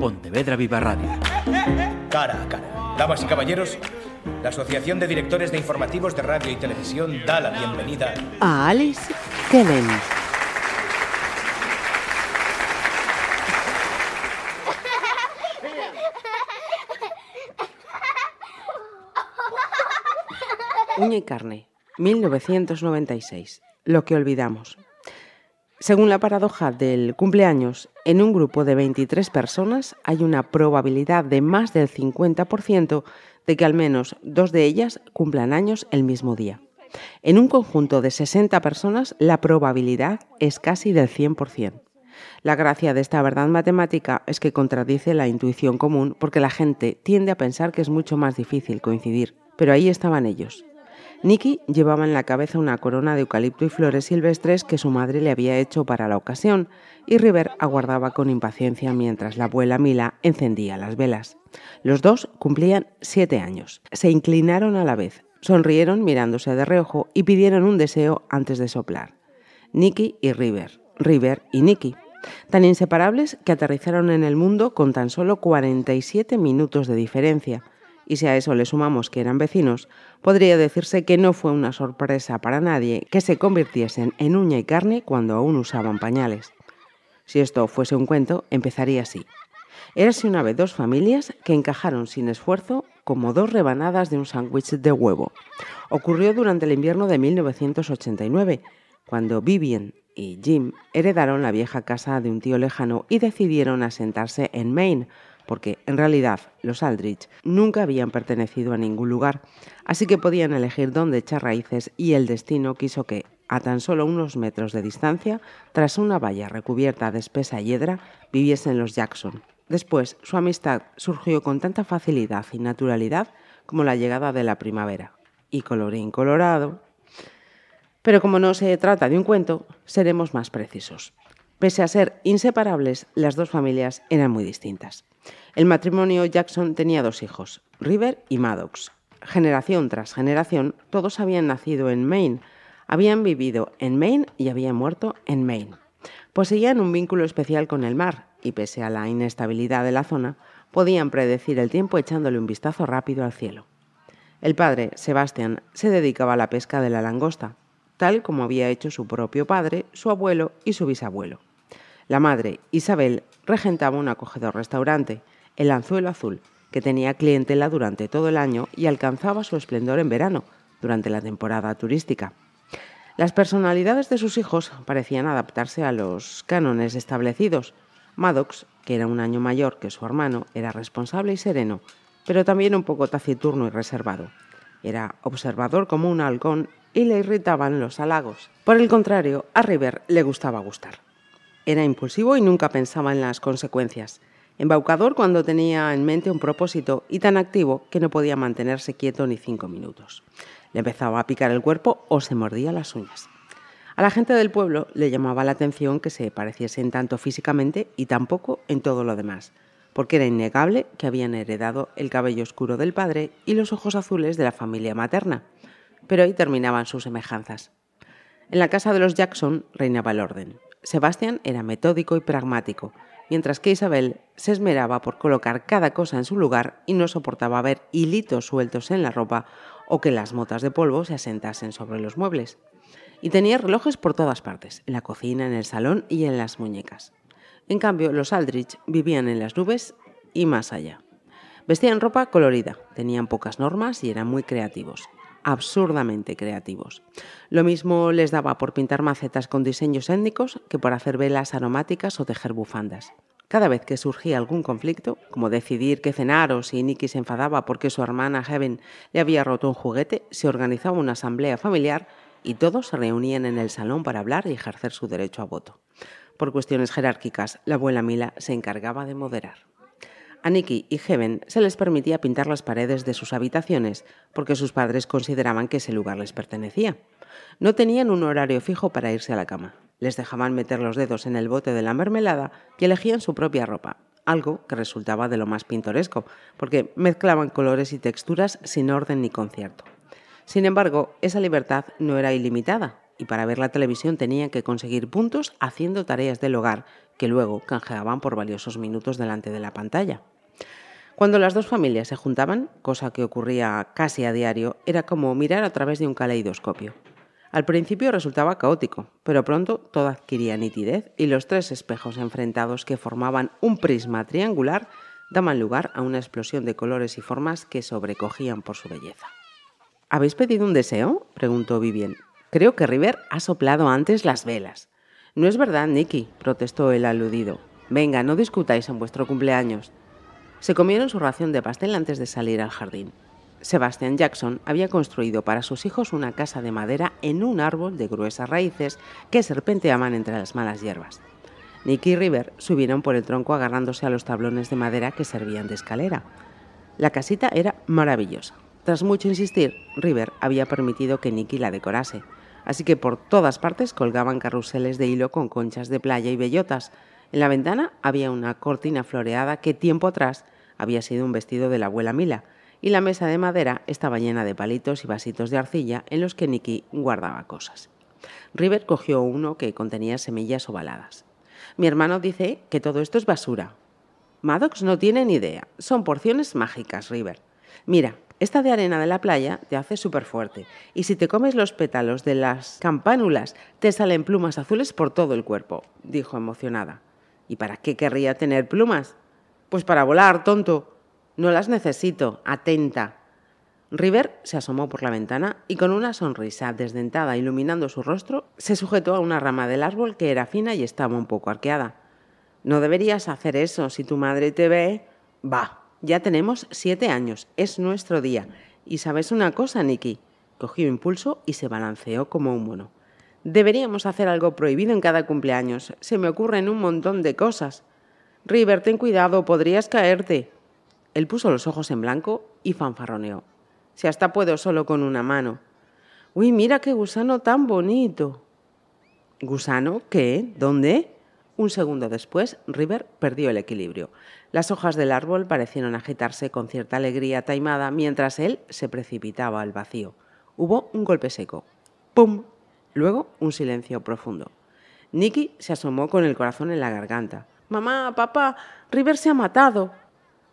Pontevedra Viva Radio. Cara a cara. Damas y caballeros, la Asociación de Directores de Informativos de Radio y Televisión da la bienvenida a Alice Kellen. Uña y carne, 1996. Lo que olvidamos. Según la paradoja del cumpleaños, en un grupo de 23 personas hay una probabilidad de más del 50% de que al menos dos de ellas cumplan años el mismo día. En un conjunto de 60 personas, la probabilidad es casi del 100%. La gracia de esta verdad matemática es que contradice la intuición común porque la gente tiende a pensar que es mucho más difícil coincidir. Pero ahí estaban ellos, Nicky llevaba en la cabeza una corona de eucalipto y flores silvestres que su madre le había hecho para la ocasión, y River aguardaba con impaciencia mientras la abuela Mila encendía las velas. Los dos cumplían siete años. Se inclinaron a la vez, sonrieron mirándose de reojo y pidieron un deseo antes de soplar. Nicky y River, River y Nicky, tan inseparables que aterrizaron en el mundo con tan solo 47 minutos de diferencia, y si a eso le sumamos que eran vecinos, podría decirse que no fue una sorpresa para nadie que se convirtiesen en uña y carne cuando aún usaban pañales. Si esto fuese un cuento, empezaría así. Érase una vez dos familias que encajaron sin esfuerzo como dos rebanadas de un sándwich de huevo. Ocurrió durante el invierno de 1989, cuando Vivian y Jim heredaron la vieja casa de un tío lejano y decidieron asentarse en Maine, porque en realidad los Aldrich nunca habían pertenecido a ningún lugar, así que podían elegir dónde echar raíces y el destino quiso que, a tan solo unos metros de distancia, tras una valla recubierta de espesa hiedra, viviesen los Jackson. Después, su amistad surgió con tanta facilidad y naturalidad como la llegada de la primavera. Y colorín colorado. Pero como no se trata de un cuento, seremos más precisos. Pese a ser inseparables, las dos familias eran muy distintas. El matrimonio Jackson tenía dos hijos, River y Maddox. Generación tras generación, todos habían nacido en Maine, habían vivido en Maine y habían muerto en Maine. Poseían un vínculo especial con el mar y pese a la inestabilidad de la zona, podían predecir el tiempo echándole un vistazo rápido al cielo. El padre, Sebastian, se dedicaba a la pesca de la langosta, tal como había hecho su propio padre, su abuelo y su bisabuelo. La madre, Isabel, regentaba un acogedor restaurante el anzuelo azul, que tenía clientela durante todo el año y alcanzaba su esplendor en verano, durante la temporada turística. Las personalidades de sus hijos parecían adaptarse a los cánones establecidos. Maddox, que era un año mayor que su hermano, era responsable y sereno, pero también un poco taciturno y reservado. Era observador como un halcón y le irritaban los halagos. Por el contrario, a River le gustaba gustar. Era impulsivo y nunca pensaba en las consecuencias embaucador cuando tenía en mente un propósito y tan activo que no podía mantenerse quieto ni cinco minutos. Le empezaba a picar el cuerpo o se mordía las uñas. A la gente del pueblo le llamaba la atención que se pareciesen tanto físicamente y tampoco en todo lo demás, porque era innegable que habían heredado el cabello oscuro del padre y los ojos azules de la familia materna. Pero ahí terminaban sus semejanzas. En la casa de los Jackson reinaba el orden. Sebastián era metódico y pragmático, mientras que Isabel se esmeraba por colocar cada cosa en su lugar y no soportaba ver hilitos sueltos en la ropa o que las motas de polvo se asentasen sobre los muebles. Y tenía relojes por todas partes, en la cocina, en el salón y en las muñecas. En cambio, los Aldrich vivían en las nubes y más allá. Vestían ropa colorida, tenían pocas normas y eran muy creativos absurdamente creativos. Lo mismo les daba por pintar macetas con diseños étnicos que por hacer velas aromáticas o tejer bufandas. Cada vez que surgía algún conflicto, como decidir qué cenar o si Nicky se enfadaba porque su hermana Heaven le había roto un juguete, se organizaba una asamblea familiar y todos se reunían en el salón para hablar y ejercer su derecho a voto. Por cuestiones jerárquicas, la abuela Mila se encargaba de moderar. A Nicky y Heaven se les permitía pintar las paredes de sus habitaciones porque sus padres consideraban que ese lugar les pertenecía. No tenían un horario fijo para irse a la cama. Les dejaban meter los dedos en el bote de la mermelada y elegían su propia ropa, algo que resultaba de lo más pintoresco, porque mezclaban colores y texturas sin orden ni concierto. Sin embargo, esa libertad no era ilimitada, y para ver la televisión tenían que conseguir puntos haciendo tareas del hogar que luego canjeaban por valiosos minutos delante de la pantalla. Cuando las dos familias se juntaban, cosa que ocurría casi a diario, era como mirar a través de un caleidoscopio. Al principio resultaba caótico, pero pronto todo adquiría nitidez y los tres espejos enfrentados que formaban un prisma triangular daban lugar a una explosión de colores y formas que sobrecogían por su belleza. ¿Habéis pedido un deseo? preguntó Vivien. Creo que River ha soplado antes las velas. No es verdad, Nicky, protestó el aludido. Venga, no discutáis en vuestro cumpleaños. Se comieron su ración de pastel antes de salir al jardín. Sebastian Jackson había construido para sus hijos una casa de madera en un árbol de gruesas raíces que serpenteaban entre las malas hierbas. Nicky y River subieron por el tronco agarrándose a los tablones de madera que servían de escalera. La casita era maravillosa. Tras mucho insistir, River había permitido que Nicky la decorase, así que por todas partes colgaban carruseles de hilo con conchas de playa y bellotas. En la ventana había una cortina floreada que tiempo atrás había sido un vestido de la abuela Mila, y la mesa de madera estaba llena de palitos y vasitos de arcilla en los que Nicky guardaba cosas. River cogió uno que contenía semillas ovaladas. Mi hermano dice que todo esto es basura. Maddox no tiene ni idea. Son porciones mágicas, River. Mira, esta de arena de la playa te hace súper fuerte y si te comes los pétalos de las campánulas te salen plumas azules por todo el cuerpo, dijo emocionada. ¿Y para qué querría tener plumas? Pues para volar, tonto. No las necesito. Atenta. River se asomó por la ventana y con una sonrisa desdentada iluminando su rostro, se sujetó a una rama del árbol que era fina y estaba un poco arqueada. No deberías hacer eso. Si tu madre te ve... Va, ya tenemos siete años. Es nuestro día. Y sabes una cosa, Nicky. Cogió impulso y se balanceó como un mono. Deberíamos hacer algo prohibido en cada cumpleaños. Se me ocurren un montón de cosas. River, ten cuidado, podrías caerte. Él puso los ojos en blanco y fanfarroneó. Si hasta puedo solo con una mano. Uy, mira qué gusano tan bonito. ¿Gusano? ¿Qué? ¿Dónde? Un segundo después, River perdió el equilibrio. Las hojas del árbol parecieron agitarse con cierta alegría taimada mientras él se precipitaba al vacío. Hubo un golpe seco. ¡Pum! Luego un silencio profundo. Nicky se asomó con el corazón en la garganta. Mamá, papá, River se ha matado.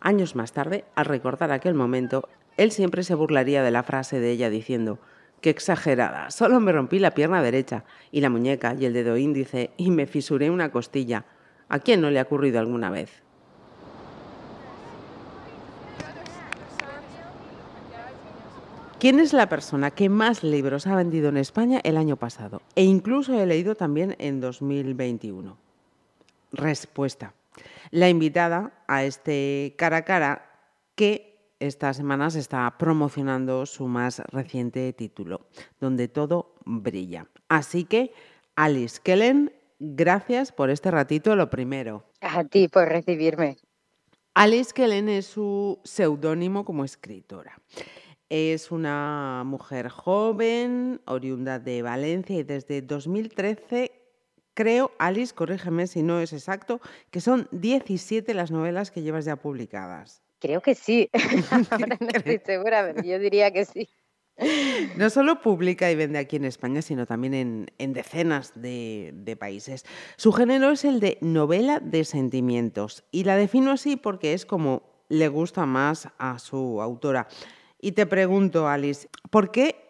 Años más tarde, al recordar aquel momento, él siempre se burlaría de la frase de ella diciendo, Qué exagerada, solo me rompí la pierna derecha y la muñeca y el dedo índice y me fisuré una costilla. ¿A quién no le ha ocurrido alguna vez? ¿Quién es la persona que más libros ha vendido en España el año pasado? E incluso he leído también en 2021. Respuesta. La invitada a este cara a cara que esta semana se está promocionando su más reciente título, donde todo brilla. Así que, Alice Kellen, gracias por este ratito, lo primero. A ti por recibirme. Alice Kellen es su seudónimo como escritora. Es una mujer joven, oriunda de Valencia y desde 2013 creo, Alice, corrígeme si no es exacto, que son 17 las novelas que llevas ya publicadas. Creo que sí. Ahora no estoy segura, pero yo diría que sí. No solo publica y vende aquí en España, sino también en, decenas de, de, países. Su género es el de novela de sentimientos y la defino así porque es como le gusta más a su autora. Y te pregunto, Alice, ¿por qué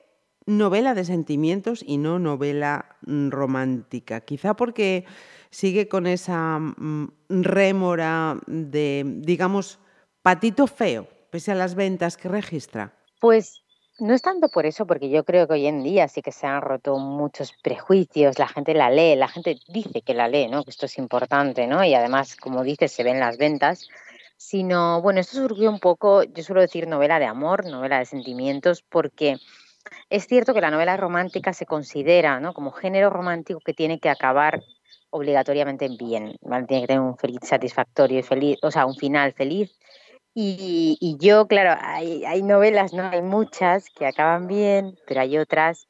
novela de sentimientos y no novela mm, romántica. Quizá porque sigue con esa mm, rémora de, digamos, patito feo, pese a las ventas que registra. Pues no es tanto por eso, porque yo creo que hoy en día sí que se han roto muchos prejuicios, la gente la lee, la gente dice que la lee, ¿no? Que esto es importante, ¿no? Y además, como dices, se ven las ventas, sino, bueno, esto surgió un poco, yo suelo decir novela de amor, novela de sentimientos, porque es cierto que la novela romántica se considera ¿no? como género romántico que tiene que acabar obligatoriamente bien, tiene que tener un feliz satisfactorio y feliz, o sea, un final feliz y, yo, claro, hay, hay, novelas, ¿no? Hay muchas que acaban bien, pero hay otras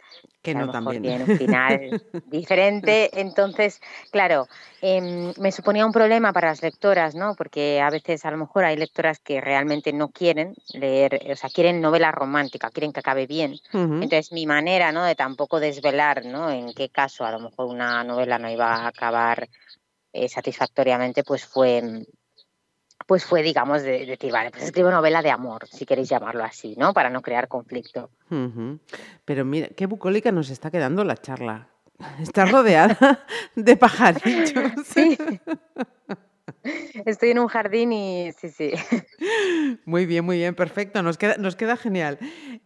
que, no también tienen un final diferente. Entonces, claro, em, me suponía un problema para las lectoras, ¿no? Porque a veces a lo mejor hay lectoras que realmente no quieren leer, o sea, quieren novela romántica, quieren que acabe bien. Entonces, mi manera, ¿no? De tampoco desvelar, ¿no? En qué caso a lo mejor una novela no iba a acabar eh, satisfactoriamente, pues fue, pues fue, digamos, de, decir, vale, pues escribo novela de amor, si queréis llamarlo así, ¿no? Para no crear conflicto. Pero mira, qué bucólica nos está quedando la charla. Está rodeada de pajarillos. Sí. Estoy en un jardín y sí, sí. Muy bien, muy bien, perfecto. Nos queda, nos queda genial.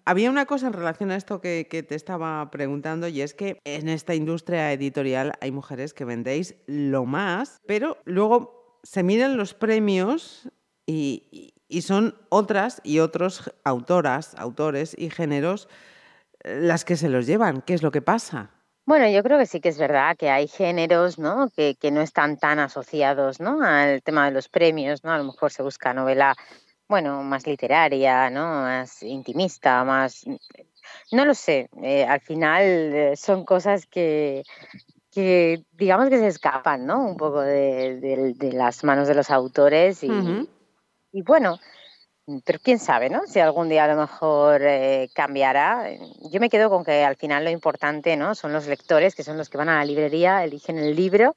Había una cosa en relación a esto que, te estaba preguntando y es que en esta industria editorial hay mujeres que vendéis lo más, pero luego se miran los premios y, y son otras y otros autoras, autores y géneros las que se los llevan. ¿Qué es lo que pasa? Bueno, yo creo que sí que es verdad que hay géneros, ¿no? Que, que no están tan asociados, ¿no? Al tema de los premios, ¿no? A lo mejor se busca novela, bueno, más literaria, ¿no? Más intimista, más... No lo sé, eh, al final eh, son cosas que, que digamos que se escapan, ¿no? Un poco de, de, las manos de los autores y, y bueno, Mm, pero quién sabe, ¿no? Si algún día a lo mejor eh, cambiará. Yo me quedo con que al final lo importante, ¿no? Son los lectores, que son los que van a la librería, eligen el libro,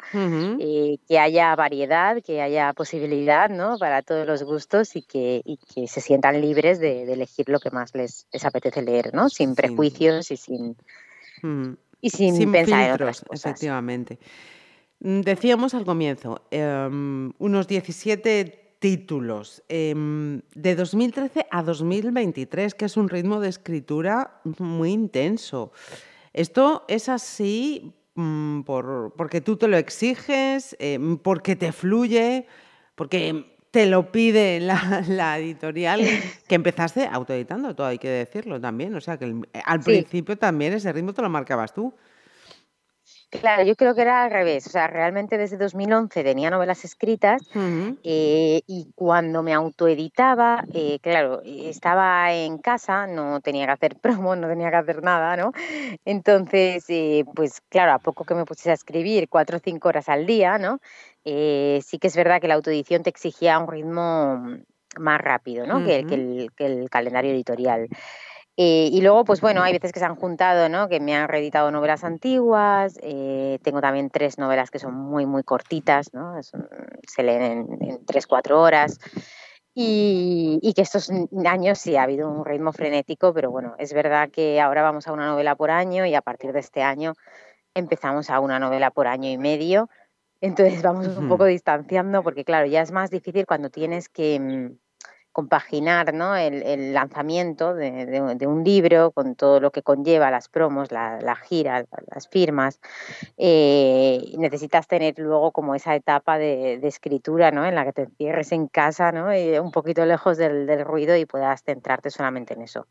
y que haya variedad, que haya posibilidad, ¿no? Para todos los gustos y que, y que se sientan libres de, elegir lo que más les, les apetece leer, ¿no? Sin prejuicios y sin, y sin, pensar en otras cosas. Efectivamente. Mm, decíamos al comienzo, em, unos 17 títulos. Em, de 2013 a 2023, que es un ritmo de escritura muy intenso. ¿Esto es así mm, por, porque tú te lo exiges, em, porque te fluye, porque te lo pide la, editorial que empezaste autoeditando, todo hay que decirlo también. O sea, que al principio también ese ritmo te lo marcabas tú. Claro, yo creo que era al revés. O sea, realmente desde 2011 tenía novelas escritas eh, y cuando me autoeditaba, eh, claro, estaba en casa, no tenía que hacer promo, no tenía que hacer nada, ¿no? Entonces, eh, pues claro, a poco que me pusiese a escribir cuatro o cinco horas al día, ¿no? sí que es verdad que la autoedición te exigía un ritmo más rápido, ¿no? que, el, que el calendario editorial. Eh, y luego, pues bueno, hay veces que se han juntado, ¿no? Que me han reeditado novelas antiguas. Eh, tengo también tres novelas que son muy, muy cortitas, ¿no? se leen en, tres, cuatro horas. Y, y, que estos años sí ha habido un ritmo frenético, pero bueno, es verdad que ahora vamos a una novela por año y a partir de este año empezamos a una novela por año y medio. Entonces vamos un poco distanciando porque claro, ya es más difícil cuando tienes que mm, compaginar ¿no? el, lanzamiento de, un libro con todo lo que conlleva las promos, la, gira, las firmas. Eh, necesitas tener luego como esa etapa de, escritura ¿no? en la que te encierres en casa ¿no? y un poquito lejos del, ruido y puedas centrarte solamente en eso.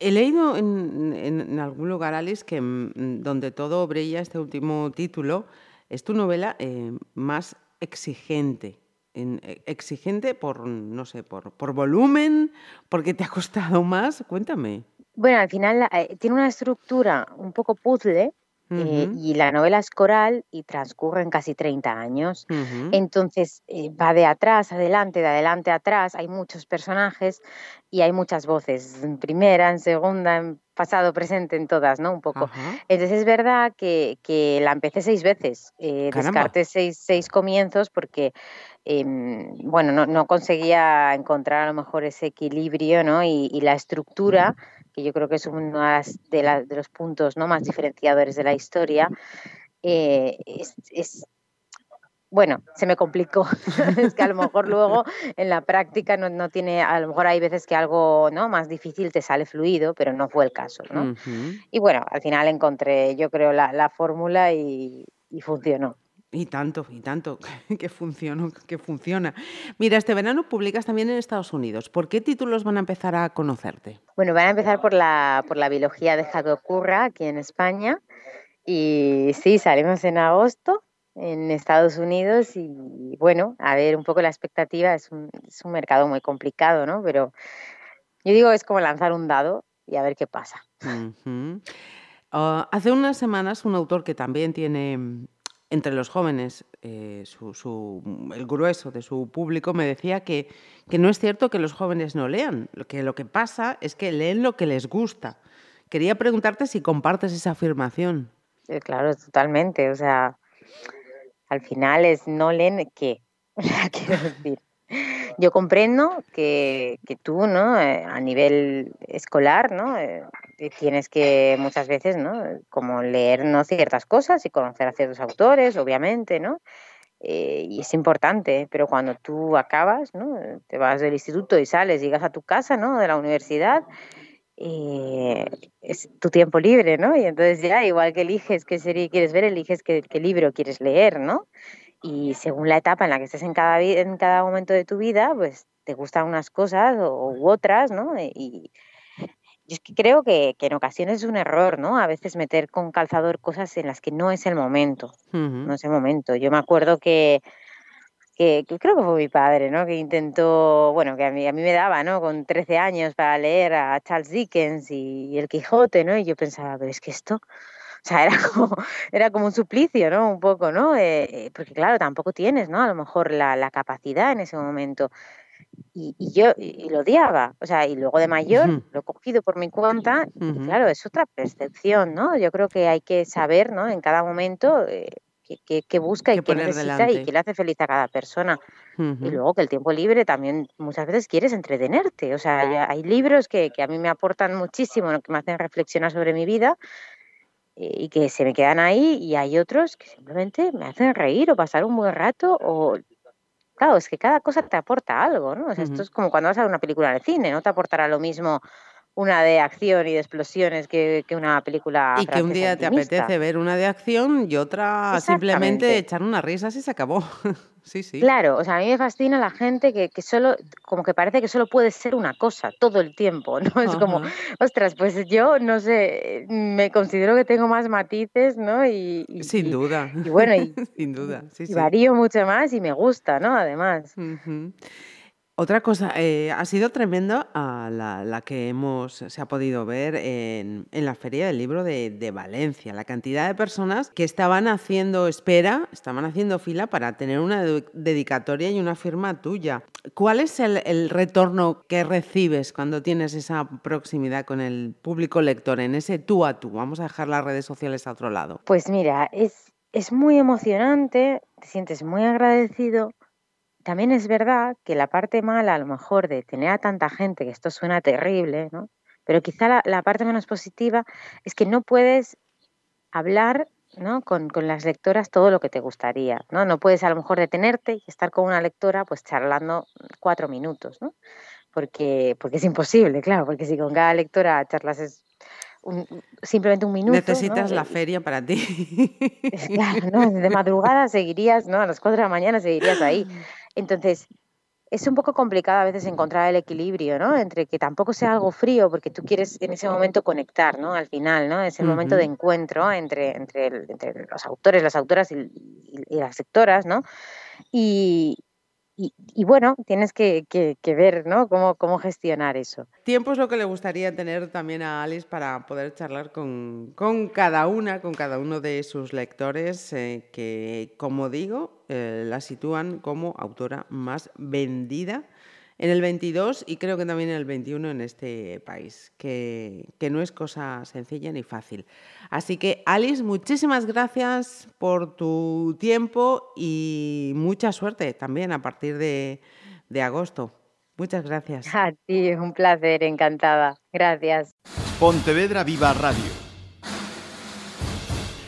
He leído en, algún lugar, Alice, que mm, donde todo brilla, este último título, es tu novela eh, más exigente exigente por, no sé, por, por volumen, porque te ha costado más. Cuéntame. Bueno, al final eh, tiene una estructura un poco puzzle eh, y la novela es coral y transcurre en casi 30 años. Entonces eh, va de atrás, adelante, de adelante atrás. Hay muchos personajes y hay muchas voces, en primera, en segunda, en pasado, presente, en todas, ¿no? Un poco. Entonces es verdad que, que, la empecé seis veces. descarté seis, seis comienzos porque Em, bueno, no, no, conseguía encontrar a lo mejor ese equilibrio ¿no? y, la estructura, que yo creo que es uno de, de los puntos ¿no? más diferenciadores de la historia, eh, es, bueno, se me complicó. es que a lo mejor luego en la práctica no, no, tiene, a lo mejor hay veces que algo ¿no? más difícil te sale fluido, pero no fue el caso. ¿no? Y bueno, al final encontré, yo creo, la, la fórmula y, y funcionó. Y tanto, y tanto, que funciona, que funciona. Mira, este verano publicas también en Estados Unidos. ¿Por qué títulos van a empezar a conocerte? Bueno, van a empezar por la, por la biología de Jaco Curra aquí en España. Y sí, salimos en agosto en Estados Unidos y bueno, a ver un poco la expectativa. Es un, es un mercado muy complicado, ¿no? Pero yo digo, es como lanzar un dado y a ver qué pasa. Ah, hace unas semanas un autor que también tiene entre los jóvenes, eh, el grueso de su público me decía que, no es cierto que los jóvenes no lean, que lo que pasa es que leen lo que les gusta. Quería preguntarte si compartes esa afirmación. claro, totalmente. O sea, al final es no leen qué. Quiero decir, yo comprendo que, tú, ¿no? Eh, a nivel escolar, ¿no? Eh, tienes que muchas veces, ¿no? Como leer ¿no? ciertas cosas y conocer a ciertos autores, obviamente, ¿no? Eh, y es importante, pero cuando tú acabas, ¿no? Te vas del instituto y sales, llegas a tu casa, ¿no? De la universidad, es tu tiempo libre, ¿no? Y entonces ya, igual que eliges qué serie quieres ver, eliges qué, qué libro quieres leer, ¿no? Y según la etapa en la que estés en cada, en cada momento de tu vida, pues te gustan unas cosas u otras, ¿no? Y yo es que creo que, que, en ocasiones es un error, ¿no? A veces meter con calzador cosas en las que no es el momento, no es el momento. Yo me acuerdo que, que, creo que fue mi padre, ¿no? Que intentó, bueno, que a mí, a mí me daba, ¿no? Con 13 años para leer a Charles Dickens y, y El Quijote, ¿no? Y yo pensaba, pero es que esto o sea, era como, era como un suplicio, ¿no? Un poco, ¿no? Eh, eh, porque claro, tampoco tienes, ¿no? A lo mejor la, la capacidad en ese momento. Y, y yo y lo odiaba, o sea, y luego de mayor lo he cogido por mi cuenta, y claro, es otra percepción, ¿no? Yo creo que hay que saber, ¿no? En cada momento eh, qué, busca y qué necesita y qué le hace feliz a cada persona. Y luego que el tiempo libre también muchas veces quieres entretenerte. O sea, hay libros que, que, a mí me aportan muchísimo, que me hacen reflexionar sobre mi vida y que se me quedan ahí y hay otros que simplemente me hacen reír o pasar un buen rato o claro, es que cada cosa te aporta algo, ¿no? O sea, esto es como cuando vas a ver una película de cine, no te aportará lo mismo una de acción y de explosiones que, que una película. Y que un día te apetece ver una de acción y otra simplemente echar unas risas y se acabó. sí, sí. Claro, o sea, a mí me fascina la gente que, que, solo, como que parece que solo puede ser una cosa todo el tiempo, ¿no? Es como, ostras, pues yo, no sé, me considero que tengo más matices, ¿no? Y, Sin duda. Y, bueno, y, Sin duda, sí, y varío mucho más y me gusta, ¿no? Además. Otra cosa, eh, ha sido tremendo a la, que hemos, se ha podido ver en, la Feria del Libro de, Valencia. La cantidad de personas que estaban haciendo espera, estaban haciendo fila para tener una dedicatoria y una firma tuya. ¿Cuál es el, retorno que recibes cuando tienes esa proximidad con el público lector, en ese tú a tú? Vamos a dejar las redes sociales a otro lado. Pues mira, es, es muy emocionante, te sientes muy agradecido también es verdad que la parte mala, a lo mejor, de tener a tanta gente, que esto suena terrible, ¿no? Pero quizá la, parte menos positiva es que no puedes hablar ¿no? Con, con, las lectoras todo lo que te gustaría, ¿no? No puedes a lo mejor detenerte y estar con una lectora pues charlando cuatro minutos, ¿no? Porque, porque es imposible, claro, porque si con cada lectora charlas es simplemente un minuto. Necesitas la feria para ti. Claro, ¿no? De madrugada seguirías, ¿no? A las cuatro de la mañana seguirías ahí. Entonces, es un poco complicado a veces encontrar el equilibrio, ¿no? Entre que tampoco sea algo frío, porque tú quieres en ese momento conectar, ¿no? Al final, ¿no? Es el momento de encuentro entre, entre, entre, los autores, las autoras y, las sectoras, ¿no? Y, y, bueno, tienes que, ver ¿no? cómo, cómo gestionar eso. Tiempo es lo que le gustaría tener también a Alice para poder charlar con, cada una, con cada uno de sus lectores, eh, que, como digo, eh, la sitúan como autora más vendida en el 22 y creo que también en el 21 en este país, que, no es cosa sencilla ni fácil. Así que, Alice, muchísimas gracias por tu tiempo y mucha suerte también a partir de, de agosto. Muchas gracias. A ti, un placer, encantada. Gracias. Pontevedra Viva Radio.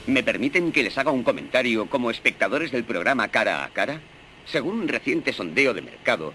¿Me permiten que les haga un comentario como espectadores del programa Cara a Cara? Según un reciente sondeo de mercado,